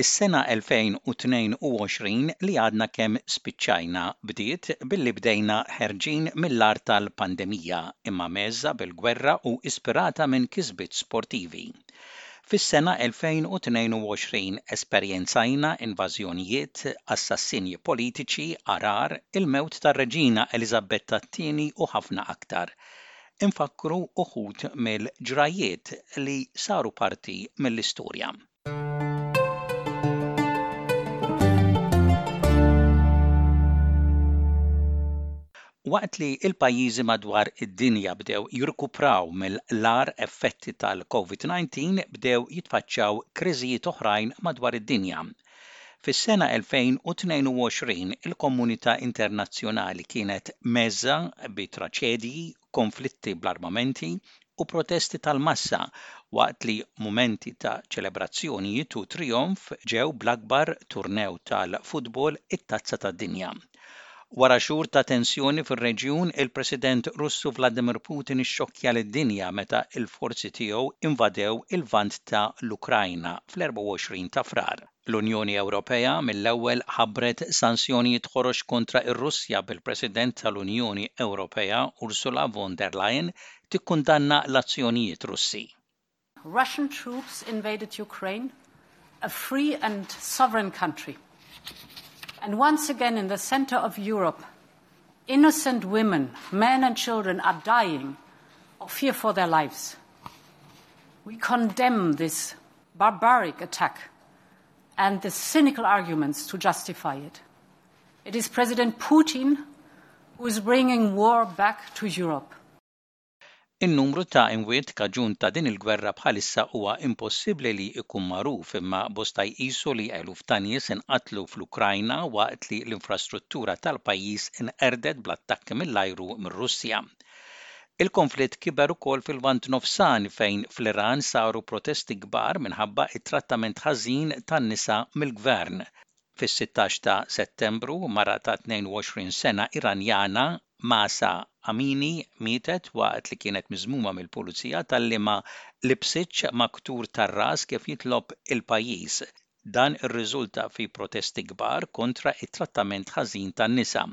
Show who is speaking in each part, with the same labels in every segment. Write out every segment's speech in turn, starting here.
Speaker 1: Is-sena 2022 li għadna kemm spiċċajna bdiet billi bdejna ħerġin mill-agħar tal-pandemija imma mgħeżża bil-gwerra u ispirata minn kisbiet sportivi Fis-sena 2022 esperjenzajna invażjonijiet, assassinji politiċi, għargħar, il-mewt tar-Reġina Eliżabetta t-Tieni u ħafna aktar. Infakkru uħud mill-ġrajjiet li saru parti mill-istorja. Waqt li l-pajjiżi madwar id-dinja bdew jirkupraw mill-agħar effetti tal-COVID-19, bdew jitfaċċaw kriżijiet oħrajn madwar id-dinja. Fis-sena 2022, il-komunità internazzjonali kienet mgħeżża bi traċedji, konflitti bl-armamenti, u protesti tal-massa waqt li mumenti ta' ċelebrazzjonijiet u trijonf ġew bl-akbar turnew tal-futbol it-Tazza tad-Dinja. Wara xhur ta' tensjoni fir-reġjun, il-President Russu Vladimir Putin ixxokkja lid-dinja meta l-forzi tiegħu invadew il-Lvant ta' l-Ukrajna fl-24 ta' Frar. L-Unjoni Ewropea mill-ewwel ħabbret sanzjonijiet ħorox kontra r-Russja bil-President tal-Unjoni Ewropea Ursula von der Leyen tikkundanna l-azzjonijiet Russi.
Speaker 2: Russian troops invaded Ukraine, a free and sovereign country. And once again in the centre of Europe, innocent women, men and children are dying of fear for their lives. We condemn this barbaric attack and the cynical arguments to justify it. It is President Putin who is bringing war back to Europe.
Speaker 1: In-numru ta' imwiet kaġun ta' din il-gwerra bħalissa huwa impossibbli li jkun magħruf imma bosta jqisu li eluf ta' nies inqatlu fl-Ukrajna waqt li l-infrastruttura tal-pajjiż inqerdet bl-attakki mill-ajru mir-Russja. Il-konflitt kiber ukoll fil-Lvant Nofsani fejn fl-Iran saru protesti kbar minħabba t-trattament ħażin tan-nisa mill-gvern. Fis-sittax ta' Settembru, mara ta' 22 sena Iranjana, Mahsa Amini, mietet waqt li kienet miżmuma mill-pulizija talli ma libsitx maktur tar-ras kif jitlob il-pajjiż. Dan irriżulta fi protesti kbar kontra t-trattament ħażin tan-nisa.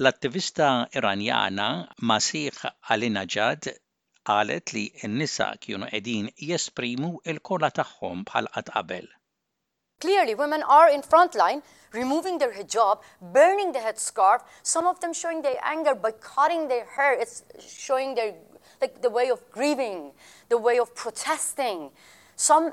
Speaker 1: L-attivista Iranjana Masih Alinajad qalet li n-nisa kienu qegħdin jesprimu l-kola tagħhom bħal qatt qabel.
Speaker 3: Clearly women are in front line, removing their hijab, burning the head scarf, some of them showing their anger by cutting their hair, it's showing their like the way of grieving, the way of protesting, some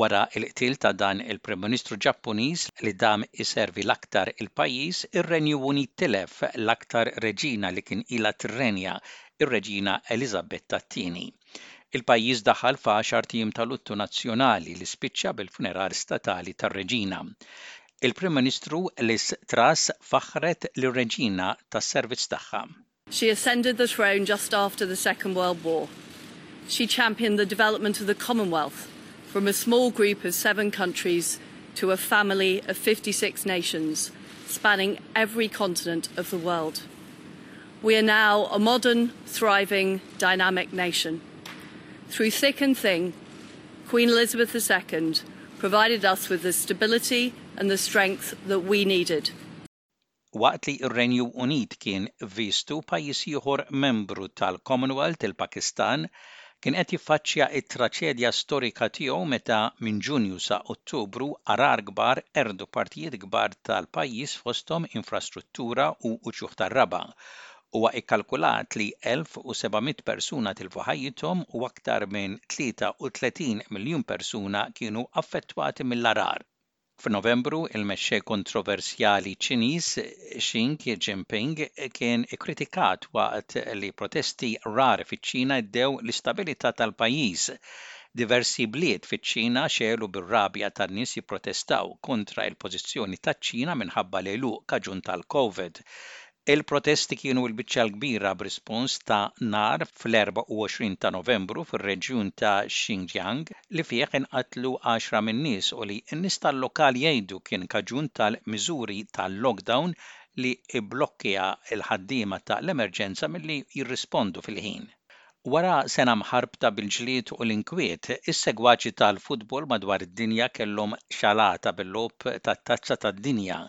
Speaker 1: Wara l-qtil ta' dan il-Prim Ministru Ġappuniż li dam iservi l-aktar il-pajjiż, ir-Renju Unit tilef l-aktar reġina li kien ilha tirrenja, ir-Reġina Eliżabetta ii. Il-pajjiż daħal f'għaxart ijiem ta' luttu nazzjonali li spiċċa bil-funeral statali tar-Reġina. Il-Prim Ministru Liz Truss faħħret lir-Reġina tas-servizz tagħha.
Speaker 4: She ascended the throne just after the Second World War. She championed the development of the Commonwealth from a small group of seven countries to a family of 56 nations, spanning every continent of the world. We are now a modern, thriving, dynamic nation. Through thick and thin, Queen Elizabeth II provided us with the stability and the strength that we needed.
Speaker 1: Waqt li r-Renju Unit kien viżtu, pajjiż ieħor membru tal-Commonwealth, il-Pakistan, kien qed jiffaċċja t-traċedja storika tiegħu meta minn Ġunju sa Ottubru għarar kbar qerdu partijiet kbar tal-pajjiż fosthom infrastruttura u uċuħ tar-raba'. Huwa ikkalkulat li 1,700 persuna tilfu ħajjithom u aktar minn 33 miljun persuna kienu affettwati mill-għarar. F'Novembru, il-mexxej kontroversjali Ċiniż Xing Jinping kien ikkritikat waqt li protesti rari fiċ-Ċina heddew l-istabilità tal-pajjiż. Diversi bliet fiċ-Ċina xegħlu bir-rabja tan-nies jipprotestaw kontra il-pożizzjoni taċ-Ċina minħabba l-għeluq kaġun tal-Covid Il-protesti kienu l-biċċa l-kbira b'rispons ta' nar fl-24 ta' Novembru fir-reġjun ta' Xinjiang li fih inqatlu għaxra min-nies u li n-nies tal-lokal jgħidu kien kaġun tal-miżuri ta' lockdown li bblokkia l-ħaddiema ta' l-emerġenza milli jirrispondu fil-ħin. Wara sena mħarbta bil-ġlied u l-inkwiet, is-segwaċi tal-futbol madwar id-dinja kellhom xalata bil-logħob tat-Tazza tad-Dinja,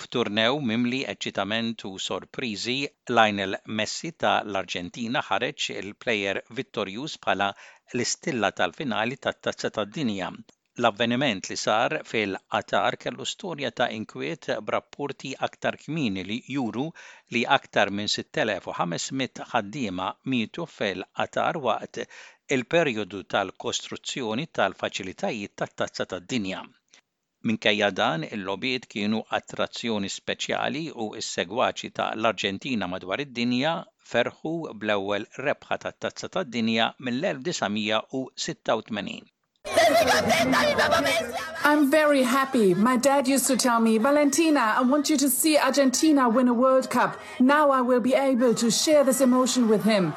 Speaker 1: f'turnew mimli eċċitament u sorpriżi, Lionel Messi ta' l-Arġentina ħareġ il-plejer vittorjuż bħala l-istilla tal-finali tat-Tazza tad-Dinja, L-avveniment li sar fil-Qatar kellu storja ta' inkwiet b'rapporti aktar kmieni li juru li aktar minn 6,500 ħaddiema mietu fil-Qatar waqt il-perjodu tal-kostruzzjoni tal-faċilitajiet tat-Tazza tad-Dinja. Minkejja dan, il-logħbiet kienu attrazzjoni speċjali u s-segwaċi ta' l-Arġentina madwar id-dinja ferħu bl-ewwel rebħa tat-Tazza tad-Dinja mill-1986.
Speaker 5: I'm very happy. My dad used to tell me, Valentina, I want you to see Argentina win a World Cup. Now I will be able to share this emotion with him.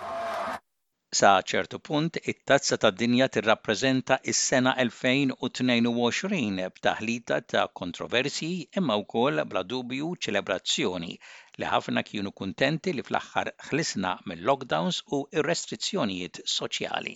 Speaker 1: Sa ċertu punt, it-Tazza tad-Dinja tirrappreżenta s-sena 2022 b'taħlita ta' kontroversji imma wkoll bla dubju ċelebrazzjoni li ħafna kienu kuntenti li fl-aħħar ħlisna mil-lockdowns u r-restrizzjonijiet soċjali.